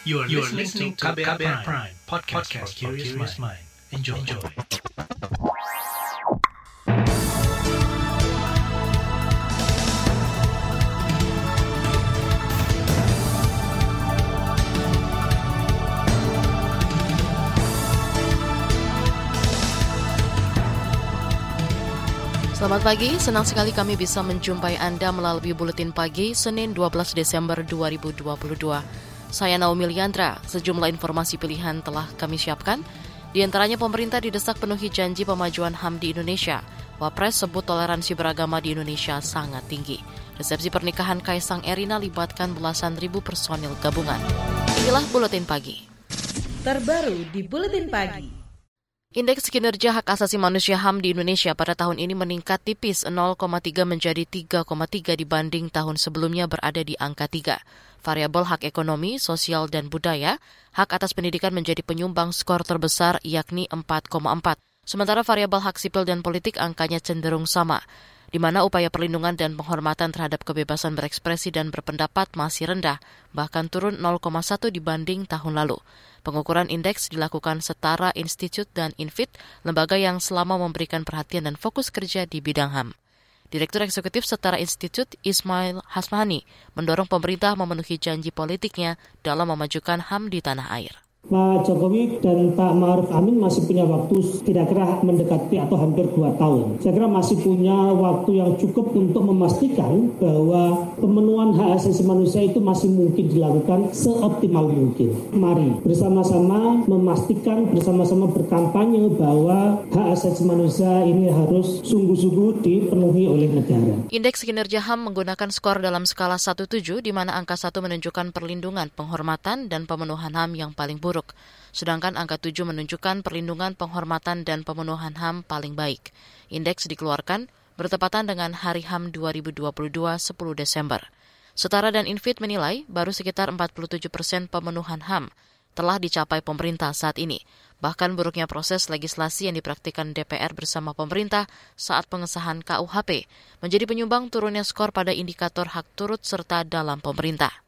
You are, you are listening to KBR, KBR Prime, Prime podcast, podcast for curious mind. Enjoy. Enjoy. Selamat pagi, senang sekali kami bisa menjumpai Anda melalui Buletin Pagi Senin 12 Desember 2022. Saya Naomi Liandra, sejumlah informasi pilihan telah kami siapkan. Di antaranya pemerintah didesak penuhi janji pemajuan HAM di Indonesia. Wapres sebut toleransi beragama di Indonesia sangat tinggi. Resepsi pernikahan Kaisang Erina libatkan belasan ribu personil gabungan. Inilah Buletin Pagi. Terbaru di Buletin Pagi. Indeks kinerja hak asasi manusia HAM di Indonesia pada tahun ini meningkat tipis 0,3 menjadi 3,3 dibanding tahun sebelumnya berada di angka 3. Variabel hak ekonomi, sosial, dan budaya, hak atas pendidikan menjadi penyumbang skor terbesar yakni 4,4. Sementara variabel hak sipil dan politik angkanya cenderung sama di mana upaya perlindungan dan penghormatan terhadap kebebasan berekspresi dan berpendapat masih rendah, bahkan turun 0,1 dibanding tahun lalu. Pengukuran indeks dilakukan Setara Institute dan Infit, lembaga yang selama memberikan perhatian dan fokus kerja di bidang HAM. Direktur Eksekutif Setara Institute Ismail Hasmani mendorong pemerintah memenuhi janji politiknya dalam memajukan HAM di tanah air. Pak Jokowi dan Pak Maruf Amin masih punya waktu kira-kira mendekati atau hampir dua tahun. Saya kira masih punya waktu yang cukup untuk memastikan bahwa pemenuhan hak asasi manusia itu masih mungkin dilakukan seoptimal mungkin. Mari bersama-sama memastikan, bersama-sama berkampanye bahwa hak asasi manusia ini harus sungguh-sungguh dipenuhi oleh negara. Indeks kinerja HAM menggunakan skor dalam skala 1-7 di mana angka 1 menunjukkan perlindungan, penghormatan, dan pemenuhan HAM yang paling buruk buruk, sedangkan angka 7 menunjukkan perlindungan, penghormatan, dan pemenuhan HAM paling baik. Indeks dikeluarkan bertepatan dengan Hari HAM 2022 10 Desember. Setara dan Infit menilai baru sekitar 47 persen pemenuhan HAM telah dicapai pemerintah saat ini. Bahkan buruknya proses legislasi yang dipraktikkan DPR bersama pemerintah saat pengesahan KUHP menjadi penyumbang turunnya skor pada indikator hak turut serta dalam pemerintah.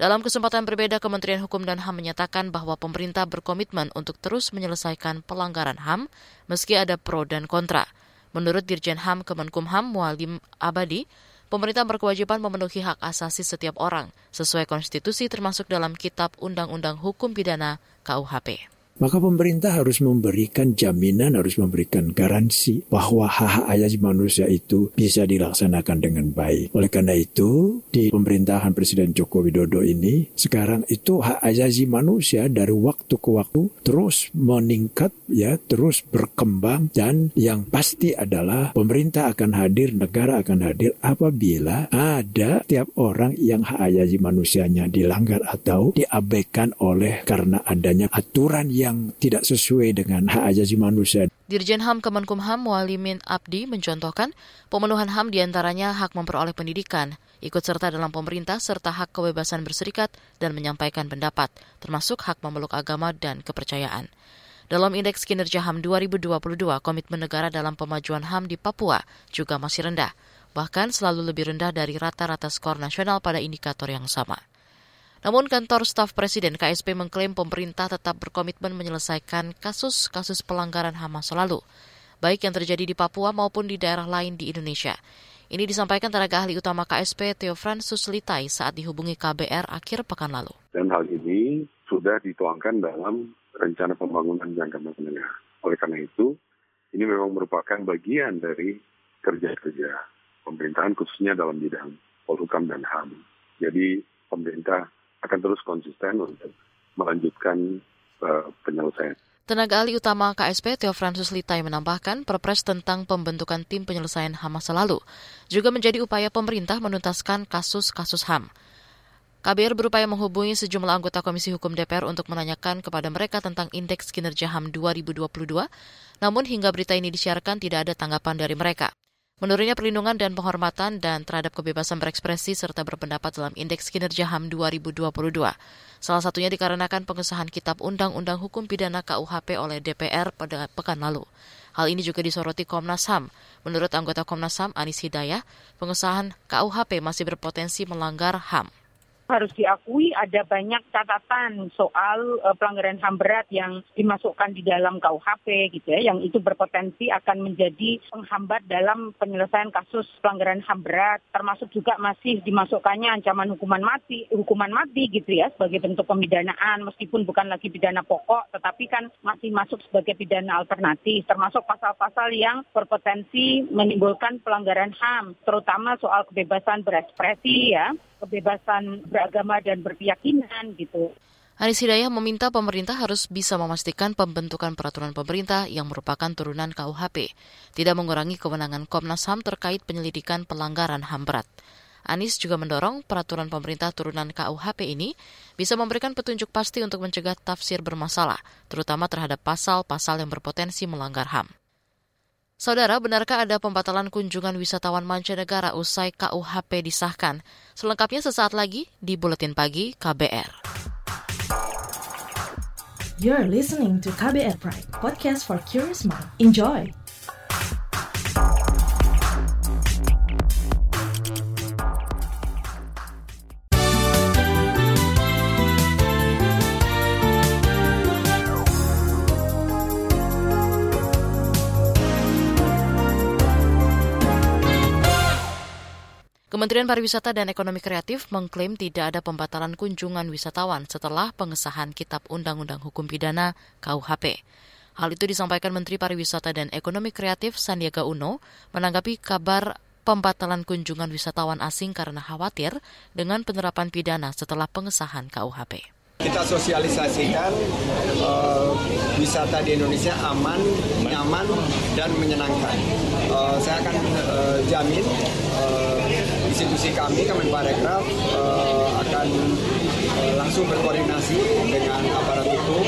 Dalam kesempatan berbeda, Kementerian Hukum dan HAM menyatakan bahwa pemerintah berkomitmen untuk terus menyelesaikan pelanggaran HAM meski ada pro dan kontra. Menurut Dirjen HAM Kemenkumham Mualim Abadi, pemerintah berkewajiban memenuhi hak asasi setiap orang sesuai konstitusi termasuk dalam Kitab Undang-Undang Hukum Pidana KUHP. Maka pemerintah harus memberikan jaminan, harus memberikan garansi bahwa hak-hak asasi manusia itu bisa dilaksanakan dengan baik. Oleh karena itu, di pemerintahan Presiden Joko Widodo ini, sekarang itu hak asasi manusia dari waktu ke waktu terus meningkat, ya, terus berkembang, dan yang pasti adalah pemerintah akan hadir, negara akan hadir apabila ada tiap orang yang hak asasi manusianya dilanggar atau diabaikan oleh karena adanya aturan yang yang tidak sesuai dengan hak asasi manusia. Dirjen HAM Kemenkumham Walimin Abdi mencontohkan pemenuhan HAM di antaranya hak memperoleh pendidikan, ikut serta dalam pemerintah serta hak kebebasan berserikat dan menyampaikan pendapat, termasuk hak memeluk agama dan kepercayaan. Dalam Indeks Kinerja HAM 2022, komitmen negara dalam pemajuan HAM di Papua juga masih rendah, bahkan selalu lebih rendah dari rata-rata skor nasional pada indikator yang sama. Namun kantor staf presiden KSP mengklaim pemerintah tetap berkomitmen menyelesaikan kasus-kasus pelanggaran HAM masa lalu, baik yang terjadi di Papua maupun di daerah lain di Indonesia. Ini disampaikan tenaga ahli utama KSP Theo Francis Litai saat dihubungi KBR akhir pekan lalu. Dan hal ini sudah dituangkan dalam rencana pembangunan jangka menengah. Oleh karena itu, ini memang merupakan bagian dari kerja-kerja pemerintahan khususnya dalam bidang polhukam dan HAM. Jadi pemerintah akan terus konsisten untuk melanjutkan uh, penyelesaian. Tenaga ahli utama KSP Theo Francis Litai menambahkan perpres tentang pembentukan tim penyelesaian HAM masa lalu juga menjadi upaya pemerintah menuntaskan kasus-kasus HAM. KBR berupaya menghubungi sejumlah anggota Komisi Hukum DPR untuk menanyakan kepada mereka tentang indeks kinerja HAM 2022, namun hingga berita ini disiarkan tidak ada tanggapan dari mereka. Menurunnya perlindungan dan penghormatan dan terhadap kebebasan berekspresi serta berpendapat dalam Indeks Kinerja HAM 2022. Salah satunya dikarenakan pengesahan Kitab Undang-Undang Hukum Pidana KUHP oleh DPR pada pekan lalu. Hal ini juga disoroti Komnas HAM. Menurut anggota Komnas HAM Anis Hidayah, pengesahan KUHP masih berpotensi melanggar HAM. Harus diakui ada banyak catatan soal uh, pelanggaran HAM berat yang dimasukkan di dalam KUHP gitu ya, yang itu berpotensi akan menjadi penghambat dalam penyelesaian kasus pelanggaran HAM berat, termasuk juga masih dimasukkannya ancaman hukuman mati, hukuman mati gitu ya sebagai bentuk pemidanaan. Meskipun bukan lagi pidana pokok, tetapi kan masih masuk sebagai pidana alternatif, termasuk pasal-pasal yang berpotensi menimbulkan pelanggaran HAM, terutama soal kebebasan berekspresi ya, kebebasan beragama dan berkeyakinan gitu. Aris Hidayah meminta pemerintah harus bisa memastikan pembentukan peraturan pemerintah yang merupakan turunan KUHP, tidak mengurangi kewenangan Komnas HAM terkait penyelidikan pelanggaran HAM berat. Anies juga mendorong peraturan pemerintah turunan KUHP ini bisa memberikan petunjuk pasti untuk mencegah tafsir bermasalah, terutama terhadap pasal-pasal yang berpotensi melanggar HAM. Saudara, benarkah ada pembatalan kunjungan wisatawan mancanegara usai KUHP disahkan? Selengkapnya sesaat lagi di Buletin Pagi KBR. You're listening to KBR Pride, podcast for curious mind. Enjoy! Kementerian Pariwisata dan Ekonomi Kreatif mengklaim tidak ada pembatalan kunjungan wisatawan setelah pengesahan Kitab Undang-Undang Hukum Pidana KUHP. Hal itu disampaikan Menteri Pariwisata dan Ekonomi Kreatif Sandiaga Uno menanggapi kabar pembatalan kunjungan wisatawan asing karena khawatir dengan penerapan pidana setelah pengesahan KUHP. Kita sosialisasikan uh, wisata di Indonesia aman, nyaman, dan menyenangkan. Uh, saya akan uh, jamin uh, institusi kami Kemenparekraf uh, akan uh, langsung berkoordinasi dengan aparat hukum,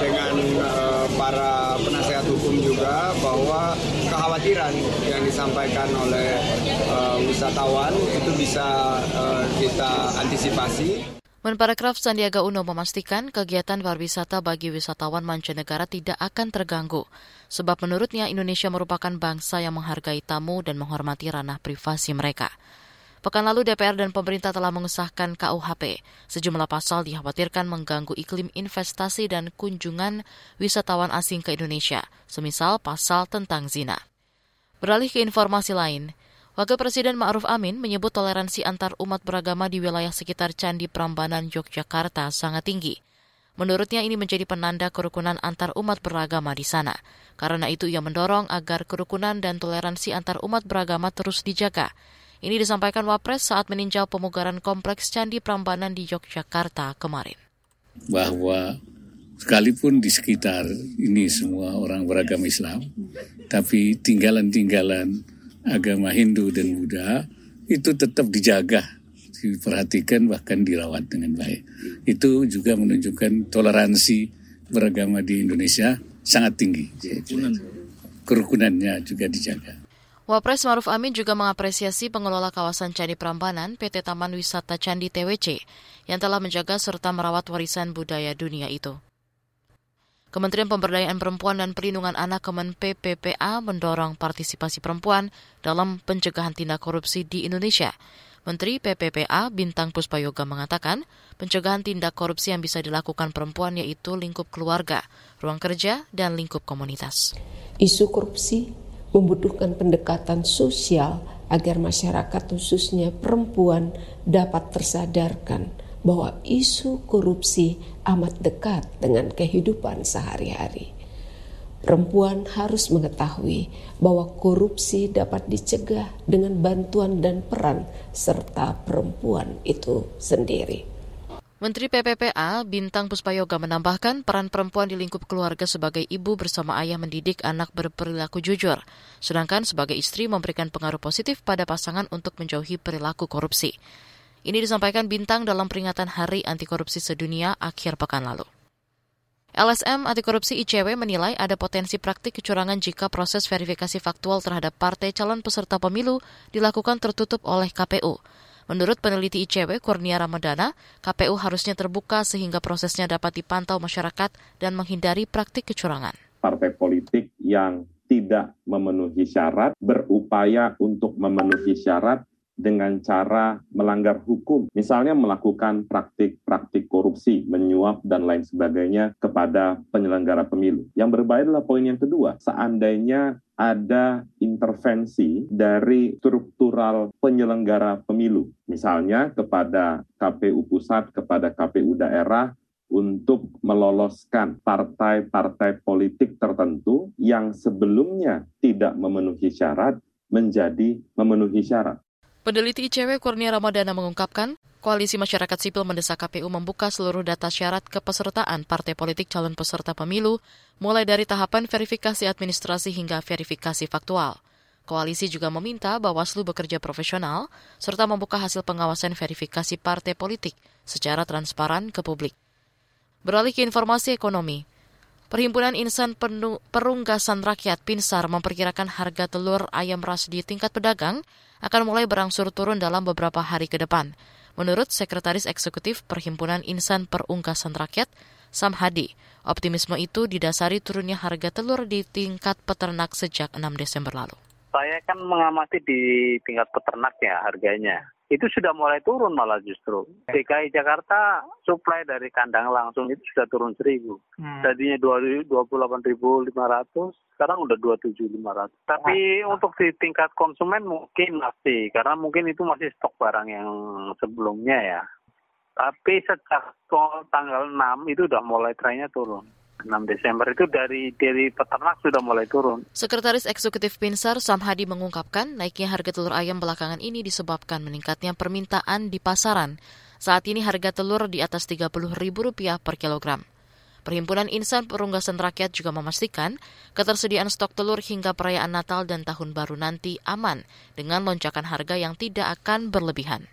dengan uh, para penasihat hukum juga bahwa kekhawatiran yang disampaikan oleh uh, wisatawan itu bisa uh, kita antisipasi. Menparekraf Sandiaga Uno memastikan kegiatan pariwisata bagi wisatawan mancanegara tidak akan terganggu, sebab menurutnya Indonesia merupakan bangsa yang menghargai tamu dan menghormati ranah privasi mereka. Pekan lalu DPR dan pemerintah telah mengesahkan KUHP. Sejumlah pasal dikhawatirkan mengganggu iklim investasi dan kunjungan wisatawan asing ke Indonesia, semisal pasal tentang zina. Beralih ke informasi lain, Wakil Presiden Ma'ruf Amin menyebut toleransi antar umat beragama di wilayah sekitar Candi Prambanan, Yogyakarta sangat tinggi. Menurutnya ini menjadi penanda kerukunan antar umat beragama di sana. Karena itu ia mendorong agar kerukunan dan toleransi antar umat beragama terus dijaga. Ini disampaikan Wapres saat meninjau pemugaran kompleks Candi Prambanan di Yogyakarta kemarin. Bahwa sekalipun di sekitar ini semua orang beragama Islam, tapi tinggalan-tinggalan agama Hindu dan Buddha itu tetap dijaga, diperhatikan bahkan dirawat dengan baik. Itu juga menunjukkan toleransi beragama di Indonesia sangat tinggi. Kerukunannya juga dijaga. Wapres Maruf Amin juga mengapresiasi pengelola kawasan Candi Prambanan PT Taman Wisata Candi TWC yang telah menjaga serta merawat warisan budaya dunia itu. Kementerian Pemberdayaan Perempuan dan Perlindungan Anak Kemen PPPA mendorong partisipasi perempuan dalam pencegahan tindak korupsi di Indonesia. Menteri PPPA Bintang Puspayoga mengatakan, pencegahan tindak korupsi yang bisa dilakukan perempuan yaitu lingkup keluarga, ruang kerja, dan lingkup komunitas. Isu korupsi membutuhkan pendekatan sosial agar masyarakat khususnya perempuan dapat tersadarkan bahwa isu korupsi amat dekat dengan kehidupan sehari-hari. Perempuan harus mengetahui bahwa korupsi dapat dicegah dengan bantuan dan peran serta perempuan itu sendiri. Menteri PPPA Bintang Puspayoga menambahkan peran perempuan di lingkup keluarga sebagai ibu bersama ayah mendidik anak berperilaku jujur, sedangkan sebagai istri memberikan pengaruh positif pada pasangan untuk menjauhi perilaku korupsi. Ini disampaikan Bintang dalam peringatan Hari Anti Korupsi Sedunia akhir pekan lalu. LSM Anti Korupsi ICW menilai ada potensi praktik kecurangan jika proses verifikasi faktual terhadap partai calon peserta pemilu dilakukan tertutup oleh KPU. Menurut peneliti ICW Kurnia Ramadana, KPU harusnya terbuka sehingga prosesnya dapat dipantau masyarakat dan menghindari praktik kecurangan. Partai politik yang tidak memenuhi syarat berupaya untuk memenuhi syarat dengan cara melanggar hukum, misalnya melakukan praktik-praktik korupsi, menyuap, dan lain sebagainya kepada penyelenggara pemilu. Yang berbahaya adalah poin yang kedua, seandainya ada intervensi dari struktural penyelenggara pemilu, misalnya kepada KPU pusat, kepada KPU daerah, untuk meloloskan partai-partai politik tertentu yang sebelumnya tidak memenuhi syarat menjadi memenuhi syarat. Peneliti ICW Kurnia Ramadana mengungkapkan, Koalisi Masyarakat Sipil mendesak KPU membuka seluruh data syarat kepesertaan partai politik calon peserta pemilu, mulai dari tahapan verifikasi administrasi hingga verifikasi faktual. Koalisi juga meminta Bawaslu bekerja profesional, serta membuka hasil pengawasan verifikasi partai politik secara transparan ke publik. Beralih ke informasi ekonomi, Perhimpunan Insan Perunggasan Rakyat Pinsar memperkirakan harga telur ayam ras di tingkat pedagang akan mulai berangsur turun dalam beberapa hari ke depan. Menurut Sekretaris Eksekutif Perhimpunan Insan Perunggasan Rakyat, Sam Hadi, optimisme itu didasari turunnya harga telur di tingkat peternak sejak 6 Desember lalu. Saya kan mengamati di tingkat peternak ya harganya itu sudah mulai turun malah justru. DKI Jakarta suplai dari kandang langsung itu sudah turun seribu. Hmm. Tadinya dua puluh delapan ribu lima ratus, sekarang udah dua tujuh lima ratus. Tapi nah. untuk di tingkat konsumen mungkin masih, karena mungkin itu masih stok barang yang sebelumnya ya. Tapi sejak tanggal 6 itu udah mulai trennya turun. 6 Desember itu dari dari peternak sudah mulai turun. Sekretaris Eksekutif Pinsar Samhadi mengungkapkan naiknya harga telur ayam belakangan ini disebabkan meningkatnya permintaan di pasaran. Saat ini harga telur di atas Rp30.000 per kilogram. Perhimpunan Insan Perunggasan Rakyat juga memastikan ketersediaan stok telur hingga perayaan Natal dan Tahun Baru nanti aman dengan lonjakan harga yang tidak akan berlebihan.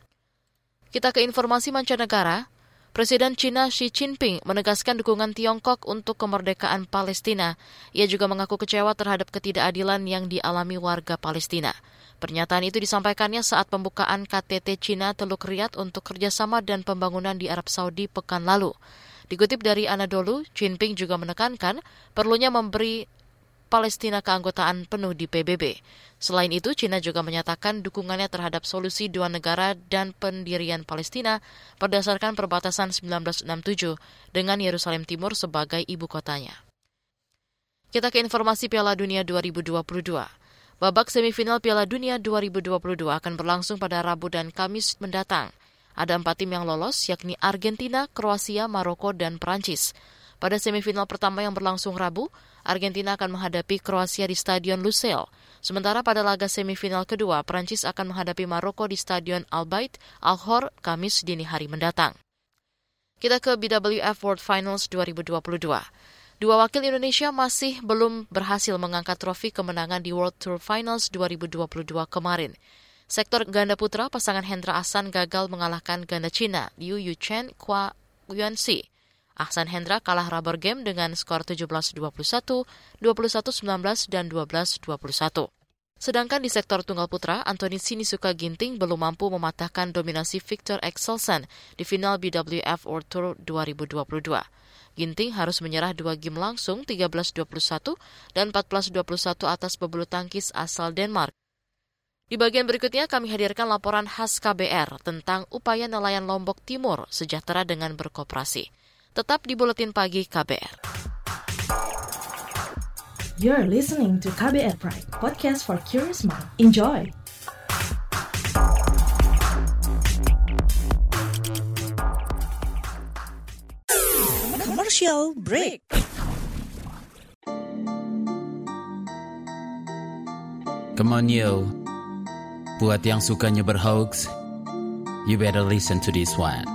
Kita ke informasi mancanegara. Presiden China Xi Jinping menegaskan dukungan Tiongkok untuk kemerdekaan Palestina. Ia juga mengaku kecewa terhadap ketidakadilan yang dialami warga Palestina. Pernyataan itu disampaikannya saat pembukaan KTT China Teluk Riyadh untuk kerjasama dan pembangunan di Arab Saudi pekan lalu. Dikutip dari Anadolu, Jinping juga menekankan perlunya memberi Palestina keanggotaan penuh di PBB. Selain itu, China juga menyatakan dukungannya terhadap solusi dua negara dan pendirian Palestina berdasarkan perbatasan 1967 dengan Yerusalem Timur sebagai ibu kotanya. Kita ke informasi Piala Dunia 2022. Babak semifinal Piala Dunia 2022 akan berlangsung pada Rabu dan Kamis mendatang. Ada empat tim yang lolos, yakni Argentina, Kroasia, Maroko, dan Prancis. Pada semifinal pertama yang berlangsung Rabu, Argentina akan menghadapi Kroasia di Stadion Lusail. Sementara pada laga semifinal kedua, Prancis akan menghadapi Maroko di Stadion Al Bait Al Hor Kamis dini hari mendatang. Kita ke BWF World Finals 2022. Dua wakil Indonesia masih belum berhasil mengangkat trofi kemenangan di World Tour Finals 2022 kemarin. Sektor ganda putra, pasangan Hendra Ahsan gagal mengalahkan ganda Cina Liu Yuchen Kwa Yuanxi. Ahsan Hendra kalah rubber game dengan skor 17-21, 21-19, dan 12-21. Sedangkan di sektor tunggal putra, Anthony Sinisuka Ginting belum mampu mematahkan dominasi Victor Excelsen di final BWF World Tour 2022. Ginting harus menyerah dua game langsung 13-21 dan 14-21 atas pebulu tangkis asal Denmark. Di bagian berikutnya kami hadirkan laporan khas KBR tentang upaya nelayan Lombok Timur sejahtera dengan berkooperasi. Tetap di Buletin Pagi KBR. You're listening to KBR Pride, podcast for curious mind. Enjoy! Commercial break. Come on yo, buat yang sukanya berhoax, you better listen to this one.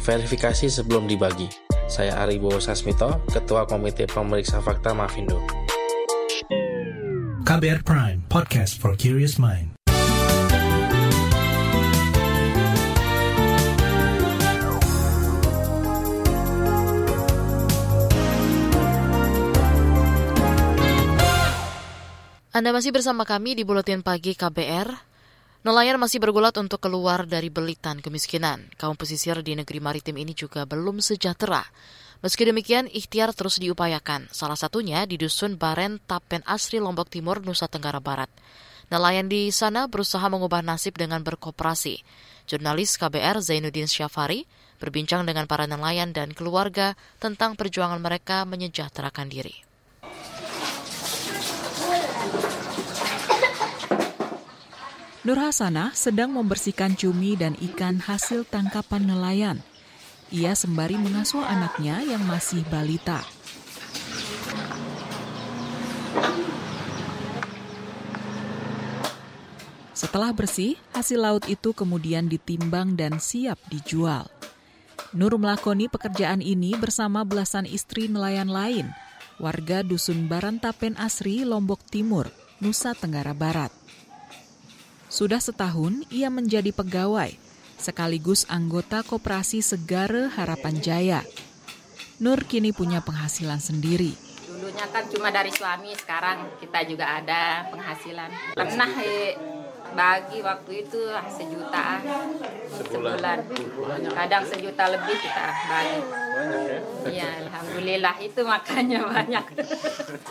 Verifikasi sebelum dibagi. Saya Ari Bowo Sasmito, Ketua Komite Pemeriksa Fakta Mafindo. KBR Prime, podcast for curious mind. Anda masih bersama kami di Buletin Pagi KBR. Nelayan masih bergulat untuk keluar dari belitan kemiskinan. Kaum pesisir di negeri maritim ini juga belum sejahtera. Meski demikian, ikhtiar terus diupayakan. Salah satunya di Dusun Baren, Tapen Asri, Lombok Timur, Nusa Tenggara Barat. Nelayan di sana berusaha mengubah nasib dengan berkooperasi. Jurnalis KBR Zainuddin Syafari berbincang dengan para nelayan dan keluarga tentang perjuangan mereka menyejahterakan diri. Nur Hasanah sedang membersihkan cumi dan ikan hasil tangkapan nelayan. Ia sembari mengasuh anaknya yang masih balita. Setelah bersih, hasil laut itu kemudian ditimbang dan siap dijual. Nur melakoni pekerjaan ini bersama belasan istri nelayan lain, warga Dusun Barantapen Asri, Lombok Timur, Nusa Tenggara Barat. Sudah setahun ia menjadi pegawai, sekaligus anggota koperasi Segare Harapan Jaya. Nur kini punya penghasilan sendiri. Dulunya kan cuma dari suami, sekarang kita juga ada penghasilan. Pernah eh, bagi waktu itu sejutaan sebulan. Kadang sejuta lebih kita bagi. Banyak ya? Iya, alhamdulillah itu makanya banyak.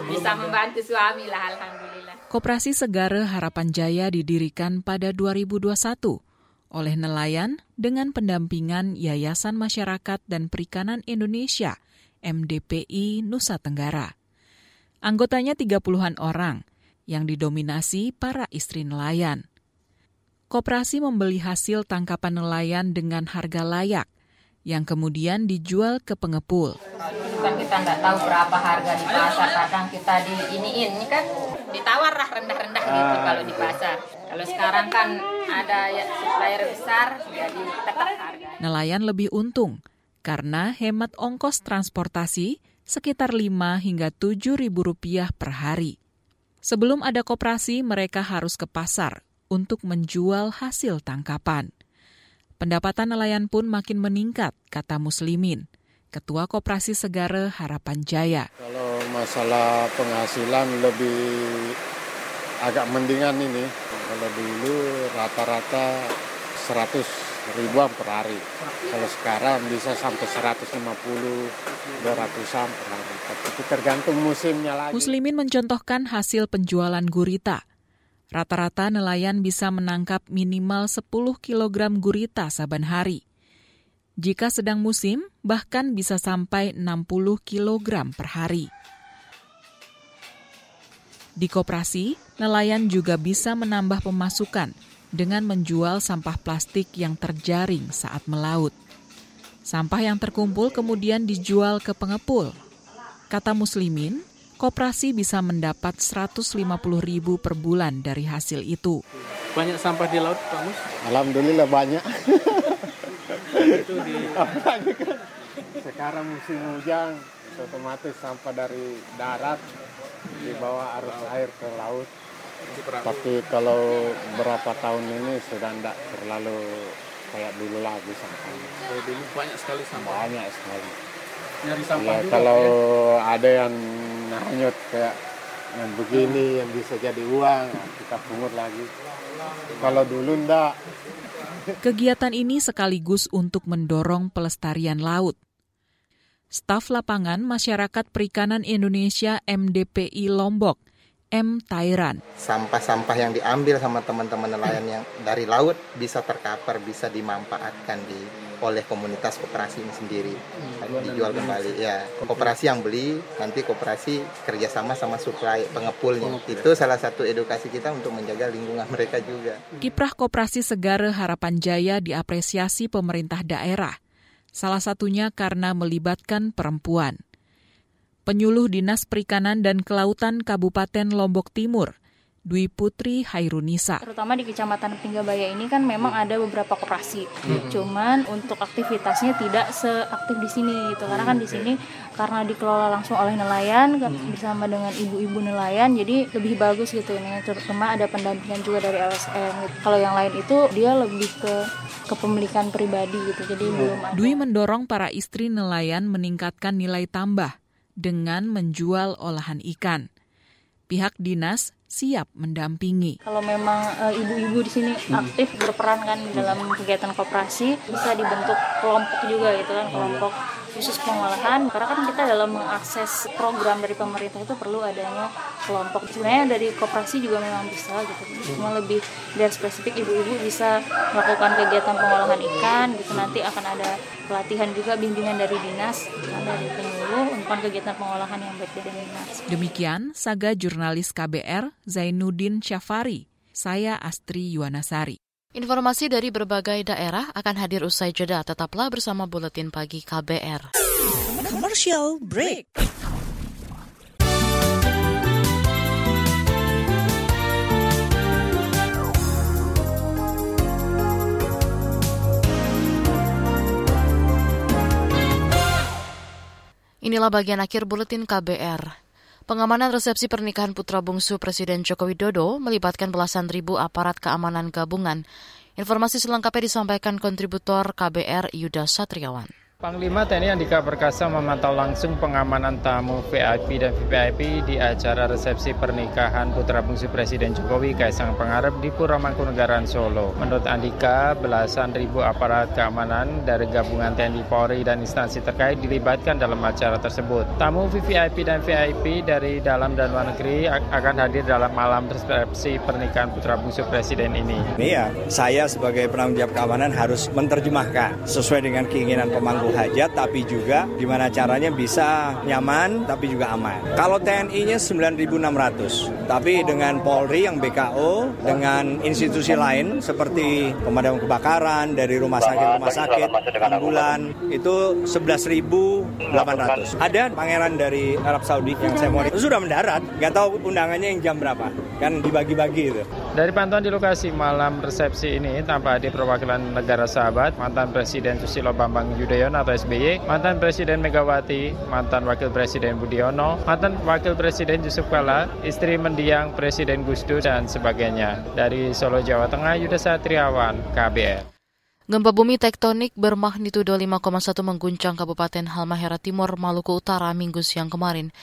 Bisa membantu suami lah, alhamdulillah. Koperasi Segare Harapan Jaya didirikan pada 2021 oleh nelayan dengan pendampingan Yayasan Masyarakat dan Perikanan Indonesia MDPI Nusa Tenggara. Anggotanya 30-an orang yang didominasi para istri nelayan. Koperasi membeli hasil tangkapan nelayan dengan harga layak yang kemudian dijual ke pengepul. Kan kita nggak tahu berapa harga di pasar, kadang kita di iniin, ini kan ditawar lah rendah-rendah gitu kalau di pasar. Kalau sekarang kan ada ya, supplier besar, jadi tetap harga. Nelayan lebih untung karena hemat ongkos transportasi sekitar 5 hingga 7 ribu rupiah per hari. Sebelum ada koperasi, mereka harus ke pasar untuk menjual hasil tangkapan. Pendapatan nelayan pun makin meningkat, kata Muslimin, Ketua Koperasi Segare Harapan Jaya. Kalau masalah penghasilan lebih agak mendingan ini. Kalau dulu rata-rata 100 ribuan per hari. Kalau sekarang bisa sampai 150, 200-an per hari. Itu tergantung musimnya lagi. Muslimin mencontohkan hasil penjualan gurita. Rata-rata nelayan bisa menangkap minimal 10 kg gurita saban hari. Jika sedang musim, bahkan bisa sampai 60 kg per hari. Di koperasi, nelayan juga bisa menambah pemasukan dengan menjual sampah plastik yang terjaring saat melaut. Sampah yang terkumpul kemudian dijual ke pengepul. Kata Muslimin, koperasi bisa mendapat 150 ribu per bulan dari hasil itu. Banyak sampah di laut, Pak Mus? Alhamdulillah banyak. Itu di sekarang musim hujan, otomatis sampah dari darat dibawa arus air ke laut. Tapi kalau berapa tahun ini sudah tidak terlalu kayak dulu lagi sampahnya. oh, dulu banyak sekali sampah. Banyak sekali. Nyari sampah Ya, juga, kalau ya? ada yang hanyut kayak yang begini yang bisa jadi uang, kita pungut lagi. Kalau dulu enggak, Kegiatan ini sekaligus untuk mendorong pelestarian laut. Staf Lapangan Masyarakat Perikanan Indonesia MDPI Lombok, M. Tairan. sampah-sampah yang diambil sama teman-teman nelayan yang dari laut bisa terkapar, bisa dimanfaatkan di oleh komunitas koperasi ini sendiri. Dijual kembali ya. Koperasi yang beli nanti koperasi kerjasama sama supply pengepulnya. Itu salah satu edukasi kita untuk menjaga lingkungan mereka juga. Kiprah Koperasi Segare Harapan Jaya diapresiasi pemerintah daerah, salah satunya karena melibatkan perempuan. Penyuluh Dinas Perikanan dan Kelautan Kabupaten Lombok Timur, Dwi Putri Hairunisa. terutama di Kecamatan Pinggabaya ini kan memang ada beberapa koperasi. Hmm. Cuman untuk aktivitasnya tidak seaktif di sini gitu. Karena kan di sini karena dikelola langsung oleh nelayan kan, bersama dengan ibu-ibu nelayan jadi lebih bagus gitu ini. Terutama ada pendampingan juga dari LSM gitu. Kalau yang lain itu dia lebih ke kepemilikan pribadi gitu. Jadi belum ada. Dwi mendorong para istri nelayan meningkatkan nilai tambah dengan menjual olahan ikan. Pihak dinas siap mendampingi. Kalau memang uh, ibu-ibu di sini aktif berperan kan dalam kegiatan koperasi, bisa dibentuk kelompok juga gitu kan, kelompok khusus pengolahan karena kan kita dalam mengakses program dari pemerintah itu perlu adanya kelompok sebenarnya dari koperasi juga memang bisa gitu cuma lebih biar spesifik ibu-ibu bisa melakukan kegiatan pengolahan ikan gitu nanti akan ada pelatihan juga bimbingan dari dinas dari penyuluh untuk kegiatan pengolahan yang baik dari dinas Demikian Saga Jurnalis KBR Zainuddin Syafari. Saya Astri Yuwanasari. Informasi dari berbagai daerah akan hadir usai jeda. Tetaplah bersama Buletin Pagi KBR. Commercial break. Inilah bagian akhir Buletin KBR. Pengamanan resepsi pernikahan putra bungsu Presiden Joko Widodo melibatkan belasan ribu aparat keamanan gabungan. Informasi selengkapnya disampaikan kontributor KBR Yuda Satriawan. Panglima TNI Andika Perkasa memantau langsung pengamanan tamu VIP dan VVIP di acara resepsi pernikahan putra bungsu Presiden Jokowi Kaisang Pangarep di Pura Mangkunegaran Solo. Menurut Andika, belasan ribu aparat keamanan dari gabungan TNI Polri dan instansi terkait dilibatkan dalam acara tersebut. Tamu VVIP dan VIP dari dalam dan luar negeri akan hadir dalam malam resepsi pernikahan putra bungsu Presiden ini. Iya, saya sebagai penanggung jawab keamanan harus menerjemahkan sesuai dengan keinginan pemangku hajat tapi juga gimana caranya bisa nyaman tapi juga aman. Kalau TNI-nya 9.600, tapi dengan Polri yang BKO, dengan institusi lain seperti pemadam kebakaran dari rumah sakit rumah sakit ambulan itu 11.800. Ada pangeran dari Arab Saudi yang saya mau itu sudah mendarat, nggak tahu undangannya yang jam berapa, kan dibagi-bagi itu. Dari pantauan di lokasi malam resepsi ini tampak di perwakilan negara sahabat mantan Presiden Susilo Bambang Yudhoyono atau SBY, mantan Presiden Megawati, mantan Wakil Presiden Budiono, mantan Wakil Presiden Yusuf Kala, istri mendiang Presiden Gus Dur, dan sebagainya. Dari Solo, Jawa Tengah, Yuda Satriawan, KBR. Gempa bumi tektonik bermagnitudo 5,1 mengguncang Kabupaten Halmahera Timur, Maluku Utara minggu siang kemarin.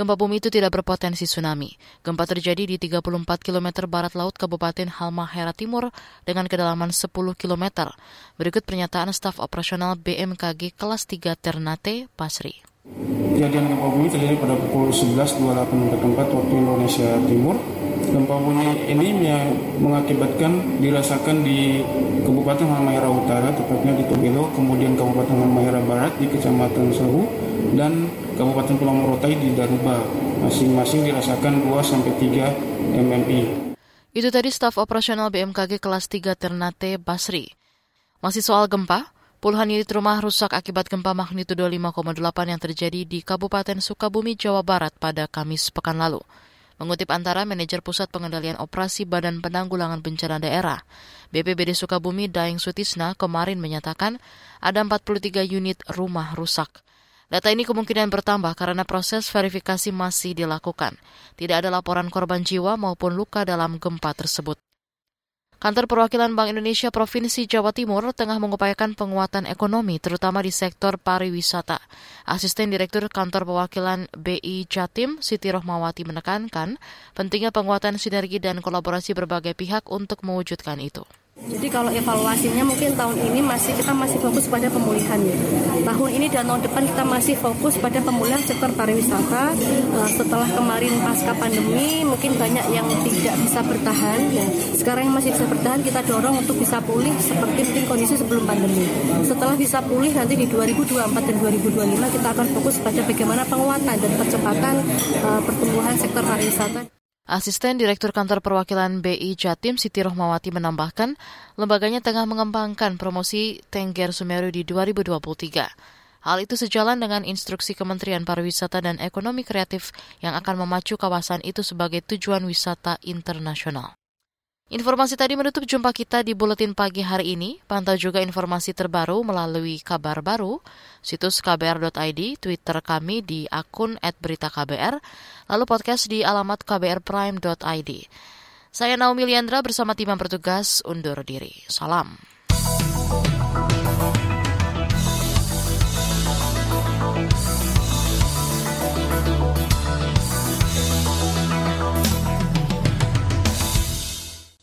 Gempa bumi itu tidak berpotensi tsunami. Gempa terjadi di 34 km barat laut Kabupaten Halmahera Timur dengan kedalaman 10 km. Berikut pernyataan staf operasional BMKG kelas 3 Ternate, Pasri. Kejadian gempa bumi terjadi pada pukul 11.28 waktu Indonesia Timur. Gempa bumi ini mengakibatkan dirasakan di Kabupaten Halmahera Utara, tepatnya di Tobelo, kemudian Kabupaten Halmahera Barat di Kecamatan Sewu, dan Kabupaten Pulau Morotai di Daruba. Masing-masing dirasakan 2 sampai 3 MMI. Itu tadi staf operasional BMKG kelas 3 Ternate Basri. Masih soal gempa, puluhan unit rumah rusak akibat gempa magnitudo 5,8 yang terjadi di Kabupaten Sukabumi, Jawa Barat pada Kamis pekan lalu. Mengutip antara manajer Pusat Pengendalian Operasi Badan Penanggulangan Bencana Daerah, BPBD Sukabumi Daeng Sutisna kemarin menyatakan ada 43 unit rumah rusak. Data ini kemungkinan bertambah karena proses verifikasi masih dilakukan. Tidak ada laporan korban jiwa maupun luka dalam gempa tersebut. Kantor Perwakilan Bank Indonesia Provinsi Jawa Timur tengah mengupayakan penguatan ekonomi, terutama di sektor pariwisata. Asisten Direktur Kantor Perwakilan BI Jatim, Siti Rohmawati menekankan pentingnya penguatan sinergi dan kolaborasi berbagai pihak untuk mewujudkan itu. Jadi kalau evaluasinya mungkin tahun ini masih kita masih fokus pada pemulihan ya. Tahun ini dan tahun depan kita masih fokus pada pemulihan sektor pariwisata. Uh, setelah kemarin pasca pandemi mungkin banyak yang tidak bisa bertahan ya. Sekarang yang masih bisa bertahan kita dorong untuk bisa pulih seperti mungkin kondisi sebelum pandemi. Setelah bisa pulih nanti di 2024 dan 2025 kita akan fokus pada bagaimana penguatan dan percepatan uh, pertumbuhan sektor pariwisata. Asisten Direktur Kantor Perwakilan BI Jatim Siti Rohmawati menambahkan, lembaganya tengah mengembangkan promosi Tengger Sumeru di 2023. Hal itu sejalan dengan instruksi Kementerian Pariwisata dan Ekonomi Kreatif yang akan memacu kawasan itu sebagai tujuan wisata internasional. Informasi tadi menutup jumpa kita di Buletin Pagi hari ini. Pantau juga informasi terbaru melalui kabar baru, situs kbr.id, Twitter kami di akun @beritaKBR, lalu podcast di alamat kbrprime.id. Saya Naomi Liandra bersama tim yang bertugas undur diri. Salam.